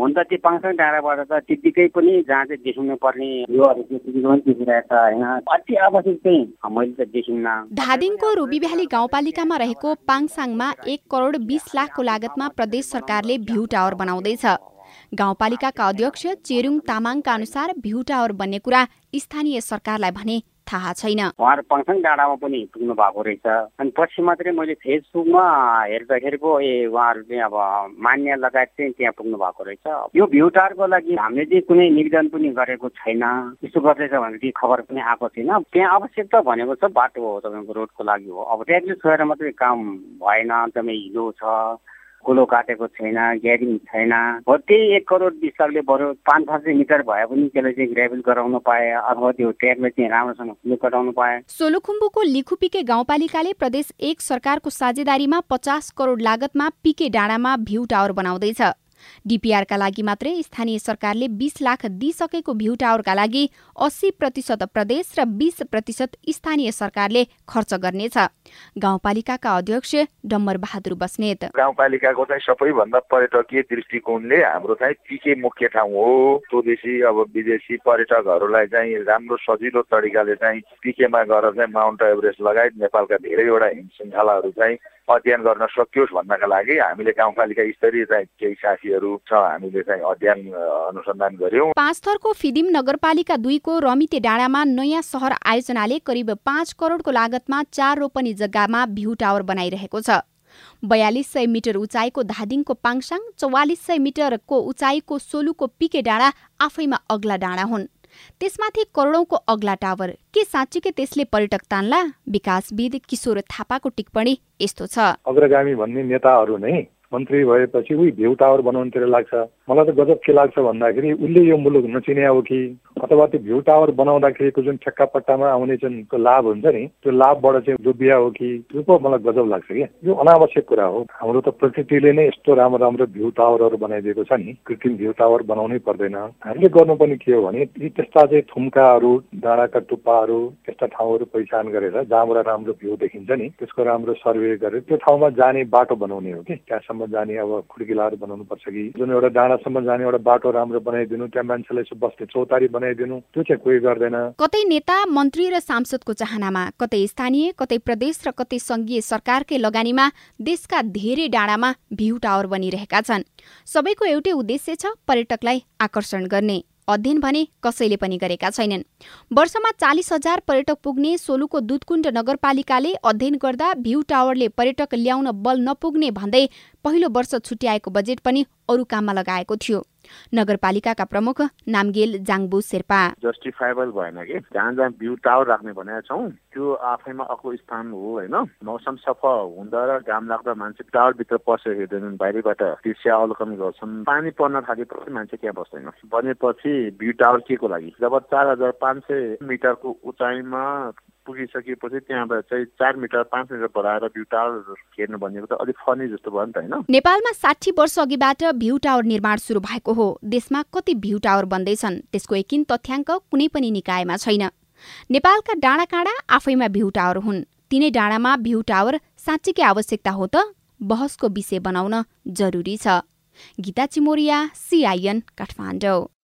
हुन त त्यो पाङसाङ डाँडाबाट त त्यत्तिकै पनि जहाँ चाहिँ देखिनु पर्ने योहरू त्यतिकै पनि अति आवश्यक चाहिँ मैले त देखिन्न। धादिङको रुबी गाउँपालिकामा रहेको पाङसाङमा एक करोड बिस लाखको लागतमा प्रदेश सरकारले भ्यू टावर बनाउँदैछ। गाउँपालिकाका अध्यक्ष चेरुङ तामाङका अनुसार भ्यू टावर बन्ने कुरा स्थानीय सरकारलाई भने थाहा छैन। उहाँहरू पङसाङ डाँडामा पनि पुग्नु भएको रहेछ। अनि पछि मात्रै मैले फेसबुकमा हेर्दाखेरिको ए उहाँहरू चाहिँ अब मान्य लगायत चाहिँ त्यहाँ पुग्नु भएको रहेछ। यो भ्यू टावरको लागि हामीले चाहिँ कुनै निवेदन पनि गरेको छैन। यस्तो गर्दैछ भने केही खबर पनि आएको छैन त्यहाँ आवश्यकता भनेको छ बाटो हो तपाईँको रोडको लागि हो। अब ट्याक्सी छोएर मात्रै काम भएन एकदमै हिलो छ। कुलो काटेको छैन ग्यारिङ छैन। हो त्यही एक करोड बिस लाखले बरु पाँच पाँच मिटर भए पनि त्यसलाई चाहिँ ग्राभल गराउन पाए अथवा त्यो ट्यागलाई चाहिँ राम्रोसँग फुलो कटाउनु पाए। सोलुखुम्बुको लिखुपिके गाउँपालिकाले प्रदेश एक सरकारको साझेदारीमा पचास करोड लागतमा पिके डाँडामा भ्यू टावर बनाउँदैछ। डिपिआरका लागि मात्रै स्थानीय सरकारले बीस लाख दिइसकेको भ्यू टावरका लागि अस्सी प्रतिशत प्रदेश र बीस प्रतिशत स्थानीय सरकारले खर्च गर्नेछ। गाउँपालिकाका अध्यक्ष डम्बर बहादुर बस्नेत। गाउँपालिकाको चाहिँ सबैभन्दा पर्यटकीय दृष्टिकोणले हाम्रो चाहिँ पिके मुख्य ठाउँ हो। स्वदेशी अब विदेशी पर्यटकहरूलाई चाहिँ राम्रो सजिलो तरिकाले चाहिँ पिकेमा गएर चाहिँ माउन्ट एभरेस्ट लगायत नेपालका धेरैवटा हिम श्रृङ्खलाहरू चाहिँ अध्ययन गर्न सकियोस् भन्नका लागि हामीले गाउँपालिका स्तरीय चाहिँ केही साथीहरू छ हामीले चाहिँ अध्ययन अनुसन्धान गर्यौँ पाँच थरको फिदिम नगरपालिका दुईको रमिते डाँडामा नयाँ सहर आयोजनाले करिब पाँच करोडको लागतमा चार रोपनी जग्गामा भ्यू टावर बनाइरहेको छ। बयालिस सय मिटर उचाइको धादिङको पाङसाङ चौवालिस सय मिटरको उचाइको सोलुको पिके डाँडा आफैमा अग्ला डाँडा हुन्। त्यसमाथि करोडौंको अग्ला टावर। के साँच्चीकै त्यसले पर्यटक तान्ला? विकासविद किशोर थापाको टिप्पणी यस्तो छ। अग्रगामी भन्ने नेताहरू नै मन्त्री भएपछि उही भ्यू टावर बनाउनुतिर लाग्छ। मलाई त गजब के लाग्छ भन्दाखेरि उसले यो मुलुक नचिने हो कि? अथवा त्यो भ्यू टावर बनाउँदाखेरिको जुन ठेक्कापट्टामा आउने जुन लाभ हुन्छ नि त्यो लाभबाट चाहिँ डुबिया हो कि? त्यो पो मलाई गजब लाग्छ क्या। यो अनावश्यक कुरा हो। हाम्रो त प्रकृतिले नै यस्तो राम्रो राम्रो भ्यू टावरहरू बनाइदिएको छ नि। कृत्रिम भ्यू टावर बनाउनै पर्दैन। हामीले गर्नुपर्ने के हो भने यी त्यस्ता चाहिँ थुम्काहरू डाँडाका टुप्पाहरू त्यस्ता ठाउँहरू पहिचान गरेर जहाँबाट राम्रो भ्यू देखिन्छ नि त्यसको राम्रो सर्वे गरेर त्यो ठाउँमा जाने बाटो बनाउने हो कि? त्यहाँसम्म डाँडासम्म जाने अब खुड्किलाहरू बनाउनु पर्छ कि। जुन एउटा डाँडासम्म जाने एउटा बाटो राम्रो बनाइदिनु त्यहाँ मान्छेलाई बस्ने चौतारी बनाइदिनु त्यो चाहिँ कोही गर्दैन। कतै नेता मन्त्री र सांसदको चाहनामा कतै स्थानीय कतै प्रदेश र कतै संघीय सरकारकै लगानीमा देशका धेरै डाँडामा भ्यू टावर बनिरहेका छन्। सबैको एउटै उद्देश्य छ पर्यटकलाई आकर्षण गर्ने। अध्ययन भने कसैले पनि गरेका छैनन्। वर्षमा चालिस हजार पर्यटक पुग्ने सोलुको दुधकुण्ड नगरपालिकाले अध्ययन गर्दा भ्यू टावरले पर्यटक ल्याउन बल नपुग्ने भन्दै पहिलो वर्ष छुट्याएको बजेट पनि अरू काममा लगाएको थियो। नगरपालिकाका प्रमुख नामगेल जाङबु शेर्पा। जस्टिफाइबल भएन कि? जहाँ जहाँ भ्यू टावर राख्ने भनेका छौँ त्यो आफैमा अर्को स्थान हो होइन? मौसम सफा हुँदा र घाम लाग्दा मान्छे टावरभित्र पसेर हेर्दैनन् बाहिरबाट दृश्य अवलोकन गर्छन्। पानी पर्न थालेपछि मान्छे त्यहाँ बस्दैन। बनेपछि भ्यू टावर के को लागि? जब चार हजार पाँच सय मिटरको उचाइमा पुगिसकेपछि त्यहाँबाट चाहिँ चार मिटर पाँच मिटर बढाएर भ्यू टावर हेर्नु भनेको त अलिक फनी जस्तो भयो नि त होइन? नेपालमा साठी वर्ष अघिबाट भ्यू टावर निर्माण सुरु भएको हो। देशमा कति भ्यू टावर बन्दैछन् त्यसको एकिन तथ्याङ्क कुनै पनि निकायमा छैन। नेपालका डाँडा काँडा आफैमा भ्यू टावर हुन्। तिनै डाँडामा भ्यू टावर साँच्चीकै आवश्यकता हो त? बहसको विषय बनाउन जरुरी छ। गीता चिमोरिया सिआइएन काठमाडौँ।